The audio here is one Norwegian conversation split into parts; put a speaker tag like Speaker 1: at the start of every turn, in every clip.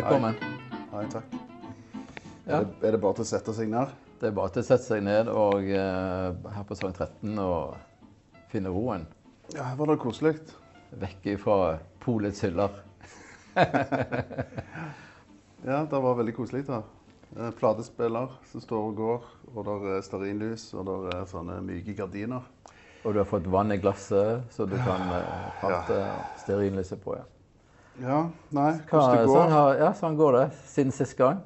Speaker 1: Velkommen.
Speaker 2: Hei, takk.
Speaker 1: Ja.
Speaker 2: Er, det, er det bare til å sette seg ned?
Speaker 1: Det er bare til å sette seg ned og uh, her på Sang 13 og finne roen.
Speaker 2: Ja, her var det koselig.
Speaker 1: Vekk fra polets hyller.
Speaker 2: Ja, det var veldig koselig her. Eh, Platespiller som står og går, og der er stearinlys, og der er sånne myke gardiner.
Speaker 1: Og du har fått vann i glasset, så du kan eh, ja. stearinlyset på. Ja.
Speaker 2: Ja, nei, hvordan det
Speaker 1: sånn,
Speaker 2: går?
Speaker 1: har, ja, sånn går det siden sist gang.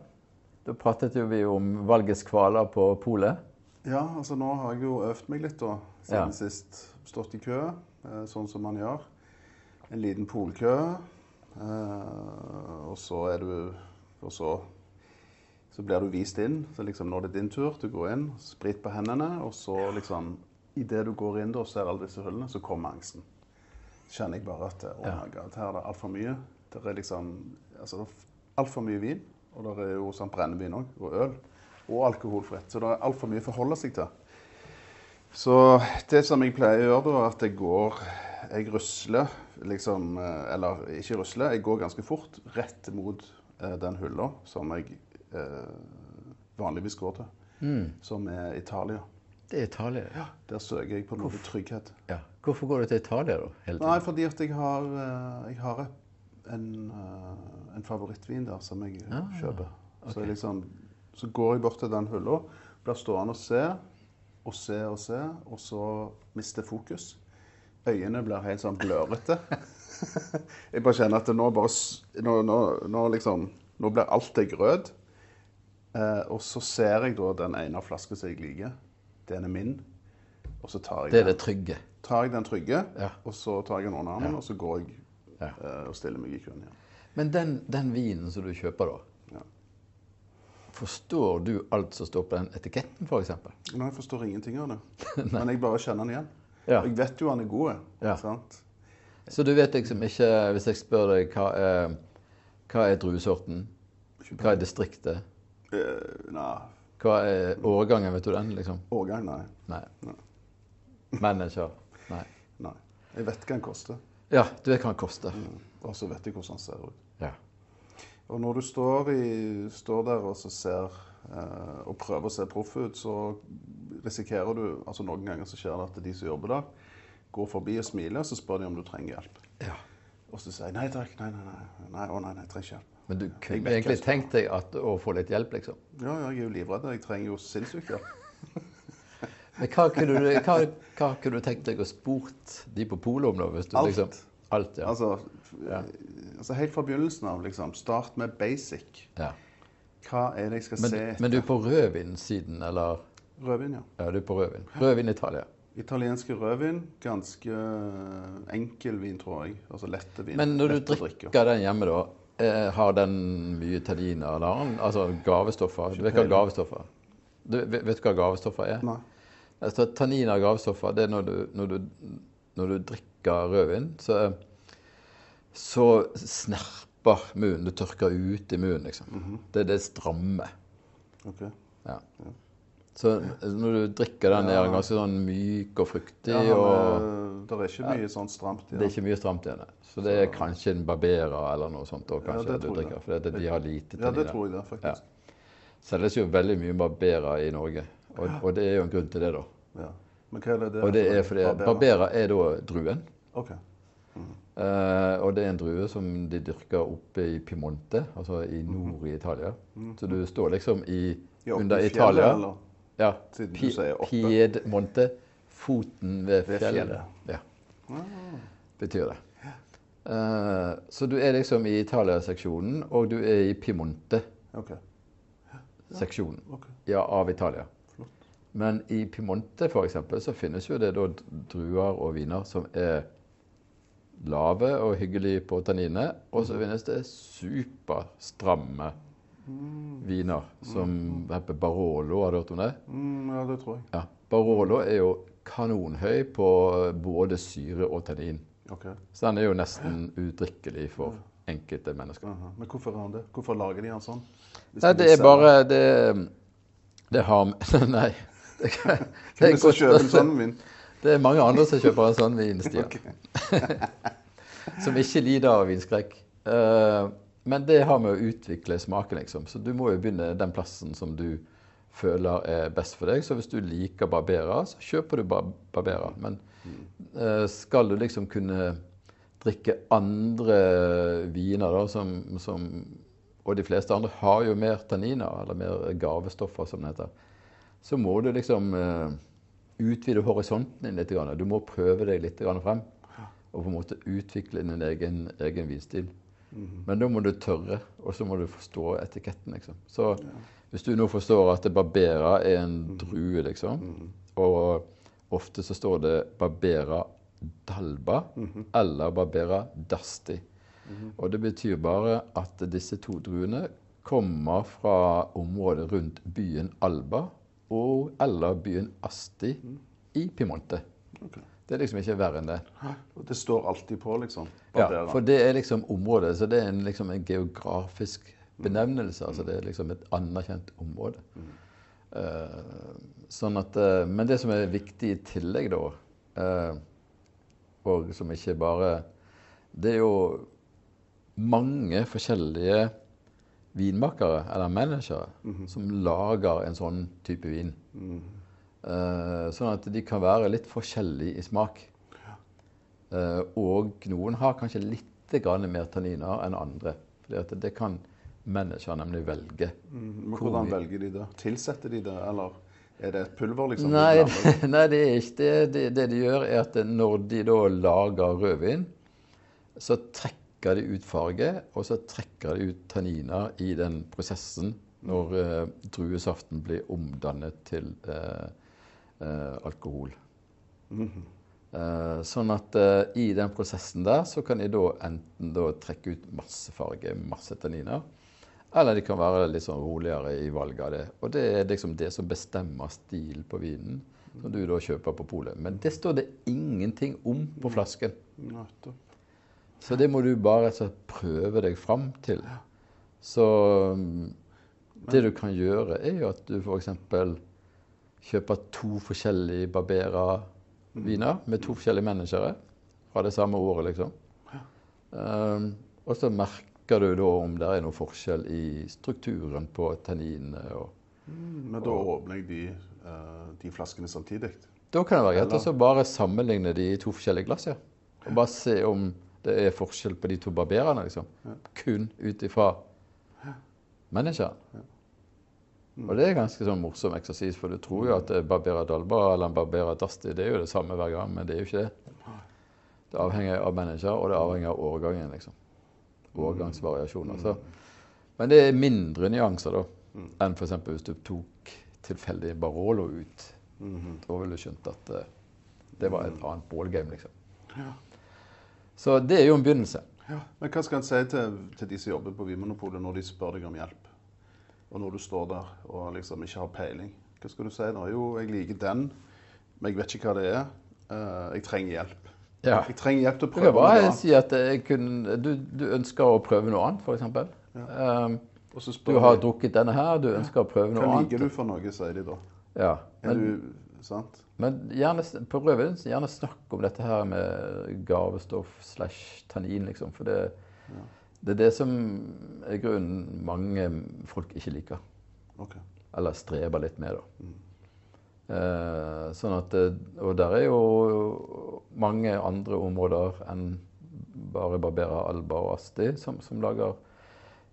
Speaker 1: Da pratet jo vi om valgets kvaler på polet.
Speaker 2: Ja, altså nå har jeg jo øvd meg litt da, siden
Speaker 1: Ja.
Speaker 2: sist. Stått i kø, eh, sånn som man gjør. En liten polkø. eh, Og så er du Og så så blir du vist inn. Så liksom, nå er det din tur. Du går inn, sprit på hendene, og så liksom Idet du går inn og ser alle disse hullene, så kommer angsten. Kjenner jeg bare at oh my God, her er det altfor mye. Det er liksom altså, altfor mye vin. Og det er jo sånn brennevin òg, og øl. Og alkoholfritt. Så det er altfor mye å forholde seg til. Så det som jeg pleier å gjøre, da, er at jeg går Jeg rusler, liksom eh, Eller ikke rusler, jeg går ganske fort rett mot eh, den hylla som jeg eh, vanligvis går til,
Speaker 1: Mm.
Speaker 2: som er Italia.
Speaker 1: Det er Italia. Ja.
Speaker 2: Der søker jeg på noe trygghet.
Speaker 1: ja. Hvorfor går du til Italia da?
Speaker 2: Nei, fordi at jeg har, eh, jeg har en, eh, en favorittvin der som jeg
Speaker 1: Ah,
Speaker 2: kjøper. Så, jeg liksom, så går jeg bort til den hylla, blir stående og se og se og se, og så mister fokus. Øynene blir helt sånn blørete. jeg bare kjenner at nå bare Nå, nå, nå liksom Nå blir alt til grøt. Eh, og så ser jeg da den ene flaska som jeg liker. Den er min. Og så tar jeg
Speaker 1: Det er
Speaker 2: den
Speaker 1: det trygge.
Speaker 2: Tar jeg den trygge,
Speaker 1: Ja.
Speaker 2: og så tar jeg den under armen, og så går jeg eh, og stiller meg i køen igjen.
Speaker 1: Men den, den vinen som du kjøper da,
Speaker 2: Ja.
Speaker 1: forstår du alt som står på den etiketten f.eks.?
Speaker 2: Nei, jeg forstår ingenting av det. Men jeg bare kjenner den igjen.
Speaker 1: Ja.
Speaker 2: Jeg vet jo han er god.
Speaker 1: Ja.
Speaker 2: Sant?
Speaker 1: Så du vet liksom ikke, hvis jeg spør deg hva er, hva er druesorten, hva er distriktet,
Speaker 2: uh, nei.
Speaker 1: hva er årgangen, vet du den liksom?
Speaker 2: Årgang, nei.
Speaker 1: Nei.
Speaker 2: Nei.
Speaker 1: Manager?
Speaker 2: Jeg vet hva den koster,
Speaker 1: Ja, du vet hva den koster.
Speaker 2: og så vet jeg hvordan den ser ut.
Speaker 1: Ja.
Speaker 2: Og når du står, i, står der og så ser eh, og prøver å se proff ut, så risikerer du altså Noen ganger så skjer det at de som jobber der, går forbi og smiler, og så spør de om du trenger hjelp.
Speaker 1: ja.
Speaker 2: Og så sier jeg nei takk, nei, nei, nei, nei, å nei, nei, jeg trenger ikke hjelp.
Speaker 1: Men du kunne egentlig tenkt deg at, å få litt hjelp, liksom.
Speaker 2: Ja, ja, jeg er jo livredd. Jeg trenger jo sinnssykt hjelp.
Speaker 1: Men hva kunne du, hva, hva kunne du tenkt deg å spurt de på polet om, da? Hvis du
Speaker 2: Alt.
Speaker 1: liksom Alt, ja.
Speaker 2: Altså,
Speaker 1: Ja.
Speaker 2: altså helt fra begynnelsen av, liksom. Start med basic.
Speaker 1: ja.
Speaker 2: Hva er det jeg skal
Speaker 1: Men,
Speaker 2: se etter?
Speaker 1: men du er på rødvinsiden, eller?
Speaker 2: Rødvin, ja.
Speaker 1: Ja, du er på rødvin. Rødvin Italia.
Speaker 2: Italienske rødvin. Ganske enkel vin, tror jeg. Altså lette vin.
Speaker 1: Men når du
Speaker 2: drikker, drikke.
Speaker 1: drikker den hjemme, da, eh, har den mye tanniner? Eller annen? altså gavestoffer? Du vet hva gavestoffer du, vet, vet du hva gavestoffer er?
Speaker 2: Nei.
Speaker 1: Altså, tannin og gravstoffer, det er når du, når du, når du drikker rødvin, så, så snerper munnen. Du tørker ut i munnen, liksom.
Speaker 2: Mhm.
Speaker 1: Det er det stramme.
Speaker 2: Ok.
Speaker 1: Ja. Så når du drikker den, er den ganske sånn myk og fruktig.
Speaker 2: Ja,
Speaker 1: og
Speaker 2: det er ikke mye sånn stramt i
Speaker 1: Det er
Speaker 2: den.
Speaker 1: ikke mye stramt igjen. Så det er kanskje en Barbera eller noe sånt også,
Speaker 2: Ja,
Speaker 1: kanskje du drikker. For det, de har lite
Speaker 2: Ja, det tror jeg det, faktisk.
Speaker 1: Selges jo veldig mye Barbera i Norge, og, og det er jo en grunn til det, da.
Speaker 2: Ja. Men hva er det det
Speaker 1: Og det er fordi Barbera er da druen.
Speaker 2: Ok.
Speaker 1: Eh, og det er en drue som de dyrker oppe i Piemonte, altså i nord i Italia. Så du står liksom i,
Speaker 2: Ja,
Speaker 1: under
Speaker 2: fjellet,
Speaker 1: Italia.
Speaker 2: eller?
Speaker 1: Ja, Pi-. Piedmonte. Foten ved
Speaker 2: Ved
Speaker 1: fjellet.
Speaker 2: fjellet.
Speaker 1: Ja,
Speaker 2: Mm.
Speaker 1: betyr det. Uh, så du er liksom i Italia-seksjonen, og du er i Piemonte-seksjonen
Speaker 2: okay. ja. okay.
Speaker 1: ja, av Italia. Men i Piemonte for eksempel, så finnes jo det da druer og viner som er lave og hyggelige på tannine, og så finnes det superstramme viner som heter Barolo. Har du hørt om det?
Speaker 2: Mm, ja, det tror jeg.
Speaker 1: Ja. Barolo er jo kanonhøy på både syre og tannin.
Speaker 2: Okay.
Speaker 1: Så den er jo nesten udrikkelig for enkelte mennesker.
Speaker 2: Aha. Men hvorfor er han det? Hvorfor lager de han sånn?
Speaker 1: Nei, det er bare Det, det har Nei. Det, kan- det,
Speaker 2: er det som
Speaker 1: godt- det er mange andre som kjøper en sånn vin, Stian.
Speaker 2: Okay.
Speaker 1: Som ikke lider av vinskrekk. Eh, Men det har med å utvikle smaken, liksom. Så du må jo begynne den plassen som du føler er best for deg. Så hvis du liker Barbera, så kjøper du bar Barbera. Men eh, skal du liksom kunne drikke andre viner, da, som, som Og de fleste andre har jo mer tanniner, eller mer gavestoffer, som det heter. Så må du liksom eh, utvide horisonten din litt. Grann. Du må prøve deg litt grann frem. Og på en måte utvikle din egen, egen vinstil. Men da må du tørre, og så må du forstå etiketten, liksom. Så hvis du nå forstår at Barbera er en drue, liksom, og ofte så står det Barbera dalba eller Barbera dasti. Og det betyr bare at disse to druene kommer fra området rundt byen Alba og eller byen Asti i Piemonte.
Speaker 2: Okay.
Speaker 1: Det er liksom ikke verre enn det.
Speaker 2: Og det står alltid på, liksom.
Speaker 1: Ja, for det er liksom området, så det er en, liksom en geografisk benevnelse. altså Det er liksom et anerkjent område. Uh, sånn at, uh, men det som er viktig i tillegg, da, uh, og som ikke bare Det er jo mange forskjellige vinmakere, eller managere, som lager en sånn type vin. Eh, sånn at de kan være litt forskjellige i smak. Uh, og noen har kanskje litt mer tanniner enn andre. For det kan manageren nemlig velge.
Speaker 2: Mm, Men hvordan velger de det? Tilsetter de det, eller er det et pulver, liksom?
Speaker 1: Nei,
Speaker 2: de
Speaker 1: nei, det er ikke det. det. Det de gjør, er at når de da lager rødvin, så trekker de ut farge, og så trekker de ut tanniner i den prosessen når eh, druesaften blir omdannet til eh, eh, alkohol. Eh, sånn at eh, i den prosessen der så kan de da enten da trekke ut masse farge, masse tanniner, eller de kan være litt sånn roligere i valget av det. Og det er liksom det som bestemmer stil på vinen som du da kjøper på polet. Men det står det ingenting om på flasken.
Speaker 2: Nettopp.
Speaker 1: Så det må du bare rett og slett prøve deg fram til. Så mm, det du kan gjøre, er jo at du f.eks. kjøper to forskjellige Barbera-viner med to forskjellige managere fra det samme året, liksom. Um, og så merker du da om det er noe forskjell i strukturen på tanninene.
Speaker 2: Mm, Men da åpner jeg de, eh, de flaskene samtidig.
Speaker 1: Da kan det være greit å så bare sammenligne de i to forskjellige glass. Ja. Og bare se om det er forskjell på de to barberene. Liksom. Kun ut ifra manageren. Og det er ganske sånn morsom eksersis, for du tror jo at er Barbera Dalba eller Barbera Dasti det er jo det samme hver gang, men det er jo ikke det. Det avhenger av mennesker, og det avhenger av årgangen. liksom. Årgangsvariasjoner. Så. Men det er mindre nyanser da, enn f.eks. hvis du tok tilfeldig Barolo ut. Da ville du skjønt at eh, det var et annet ballgame, liksom.
Speaker 2: Ja.
Speaker 1: Så det er jo en begynnelse.
Speaker 2: Ja. Men hva skal en si til, til de som jobber på Vinmonopolet når de spør deg om hjelp? Og når du står der og liksom ikke har peiling. Hva skal du si da? Jo, jeg liker den, men jeg vet ikke hva det er. Eh, jeg trenger hjelp.
Speaker 1: Ja.
Speaker 2: Jeg trenger hjelp til å prøve noe
Speaker 1: annet.
Speaker 2: annet.
Speaker 1: si at jeg kunne, du, du ønsker å prøve noe annet, f.eks. Um, du har
Speaker 2: jeg,
Speaker 1: drukket denne her, du ønsker å prøve noe annet.
Speaker 2: hva
Speaker 1: annet.
Speaker 2: liker du for noe, sier de da.
Speaker 1: Ja,
Speaker 2: Er
Speaker 1: men,
Speaker 2: du, sant?
Speaker 1: men gjerne, på rødvin gjerne snakk om dette her med gavestoff slash tannin, liksom. For det, det er det som er grunnen mange folk ikke liker.
Speaker 2: Okay.
Speaker 1: Eller streber litt med, da. Eh, sånn at, og der er jo mange andre områder enn bare Barbera Alba og Asti som, som lager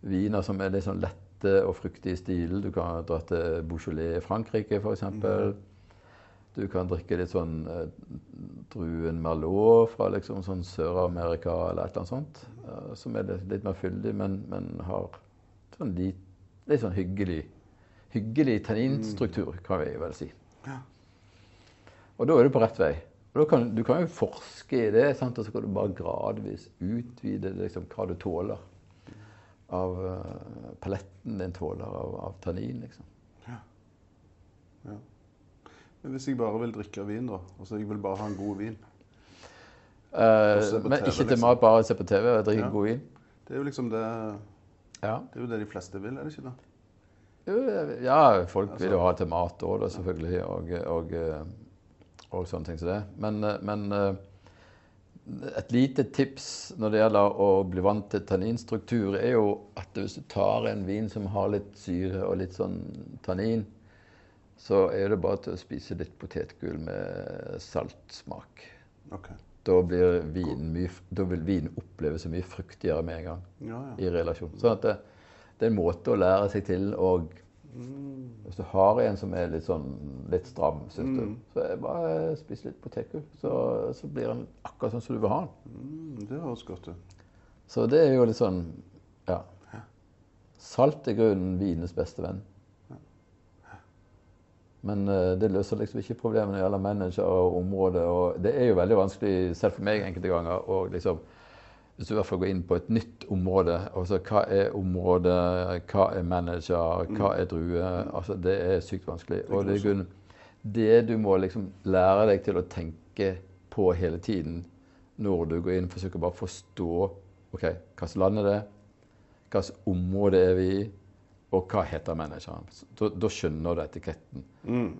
Speaker 1: viner som er litt sånn lette og fruktige i stilen. Du kan dra til Beaujolais i Frankrike f.eks. Du kan drikke litt sånn eh, druen Merlot fra liksom sånn Sør-Amerika eller et eller annet sånt. eh, som er litt, litt mer fyldig, men, men har sånn litt, litt sånn hyggelig hyggelig tanninstruktur, kan vi vel si.
Speaker 2: Ja.
Speaker 1: Og da er du på rett vei. Kan, du kan jo forske i det, sant? og så kan du bare gradvis utvide liksom, hva du tåler av uh, paletten din tåler av, av tannin. Liksom.
Speaker 2: Men hvis jeg bare vil drikke vin, da, altså jeg vil bare ha en god vin Uh,
Speaker 1: men
Speaker 2: TV,
Speaker 1: ikke til
Speaker 2: liksom.
Speaker 1: bare se på TV og drikke
Speaker 2: Ja.
Speaker 1: god vin.
Speaker 2: Det er jo liksom det,
Speaker 1: Ja.
Speaker 2: det, er jo det de fleste vil, er det ikke det?
Speaker 1: Ja, folk vil
Speaker 2: Altså-
Speaker 1: jo ha til mat òg, selvfølgelig. Og, og, eh, og sånne ting som det. Men, eh, men et lite tips når det gjelder å bli vant til tanninstruktur, er jo at hvis du tar en vin som har litt syre og litt sånn tannin, så er det bare til å spise litt potetgull med saltsmak.
Speaker 2: Okay.
Speaker 1: Da, mye, da vil vinen oppleves så mye fruktigere med en gang
Speaker 2: Ja, ja.
Speaker 1: i relasjon. Sånn at det, det er en måte å lære seg til og Hvis du har en som er litt sånn litt stram, syns du, så er bare spis litt potetgull. Så, så blir den akkurat sånn som du vil ha den.
Speaker 2: Mm, det høres godt ut.
Speaker 1: Så det er jo litt sånn Ja. Salt er grunnen vinens beste venn. Men eh, det løser liksom ikke problemene i alle gjelder manager og områder. Og det er jo veldig vanskelig, selv for meg enkelte ganger, å liksom Hvis du i hvert fall går inn på et nytt område altså Hva er område, hva er manager, hva er drue? altså Det er sykt vanskelig. Og det er i det du må liksom lære deg til å tenke på hele tiden når du går inn, forsøker bare å forstå ok, hvilket land er det, Hvilket område er vi i, og hva heter manageren. Da, da skjønner du etiketten.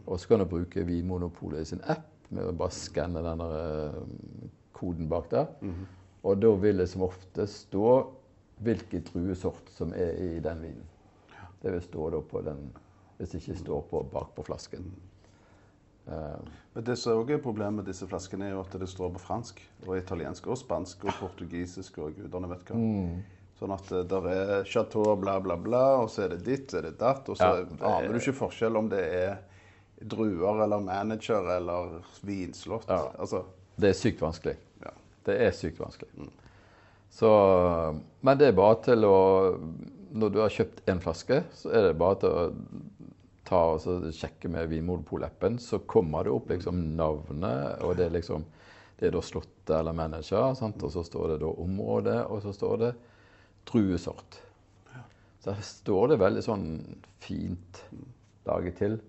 Speaker 1: Og så kan du bruke Vinmonopolet sin app med å bare skanne den eh, koden bak der. Og da vil det som ofte stå hvilken druesort som er i den vinen. Det vil stå da på den, hvis det ikke står på bak på flasken. Uh,
Speaker 2: Men det som også er problemet med disse flaskene, er jo at det står på fransk og italiensk og spansk og portugisisk og gudene vet hva. Sånn at det der er chateau, bla, bla, bla, og så er det ditt, så er det datt, og så
Speaker 1: Ja, det-
Speaker 2: aner du ikke forskjell om det er druer eller manager eller vinslott.
Speaker 1: Ja.
Speaker 2: Altså,
Speaker 1: det er sykt vanskelig.
Speaker 2: ja.
Speaker 1: Det er sykt vanskelig. Så, men det er bare til å Når du har kjøpt en flaske, så er det bare til å ta og så sjekke med Vinmonopol-appen. Så kommer det opp liksom navnet, og det er liksom det er da slottet eller manager. Sant? Og så står det da området, og så står det druesort. Så her står det veldig sånn fint laget til.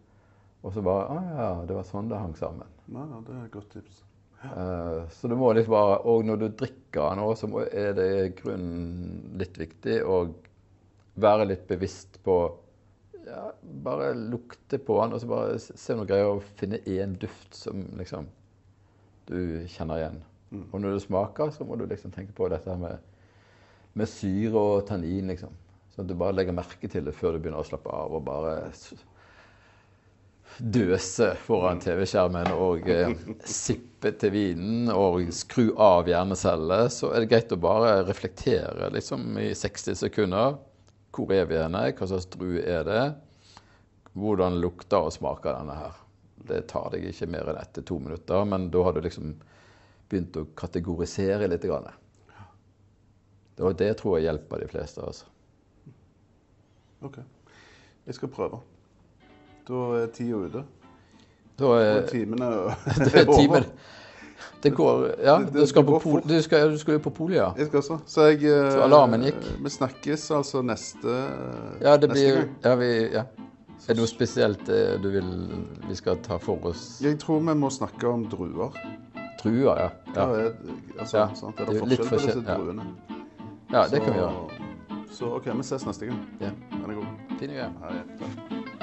Speaker 1: Og så bare Å ja, det var sånn det hang sammen.
Speaker 2: Ja, ja, det er et godt tips.
Speaker 1: Eh, Så du må liksom bare Og når du drikker òg, så må- er det i grunnen litt viktig å være litt bevisst på ja, Bare lukte på den, og så bare se om du greier å finne én duft som liksom du kjenner igjen. Og når du smaker, så må du liksom tenke på dette her med, med syre og tannin, liksom. Sånn at du bare legger merke til det før du begynner å slappe av og bare døse foran TV-skjermen og eh, sippe til vinen og skru av hjerneceller, så er det greit å bare reflektere liksom i 60 sekunder. Hvor er vi henne? Hva slags drue er det? Hvordan lukter og smaker denne her? Det tar deg ikke mer enn ett til to minutter, men da har du liksom begynt å kategorisere litt. Grann. Og det tror jeg hjelper de fleste. altså.
Speaker 2: OK. Jeg skal prøve. Da er tida ute.
Speaker 1: Da
Speaker 2: Og
Speaker 1: er,
Speaker 2: timene
Speaker 1: det er timen Det går Ja, du skal,
Speaker 2: det
Speaker 1: på pol, du skal, du skal jo på polet, ja.
Speaker 2: Jeg skal også. Så jeg eh,
Speaker 1: Så alarmen gikk?
Speaker 2: Vi snakkes altså neste,
Speaker 1: Ja, det
Speaker 2: neste
Speaker 1: blir
Speaker 2: gang.
Speaker 1: ja, vi, ja. Er det noe spesielt eh, du vil vi skal ta for oss?
Speaker 2: Jeg tror vi må snakke om druer.
Speaker 1: Druer, ja. Ja,
Speaker 2: er, altså,
Speaker 1: Ja,
Speaker 2: sant? er
Speaker 1: det er
Speaker 2: forskjell på disse
Speaker 1: druene? ja. Ja det kan vi gjøre.
Speaker 2: Så OK, vi ses neste gang.
Speaker 1: Ja.
Speaker 2: Den er god.
Speaker 1: Fin greier.
Speaker 2: Ja, det.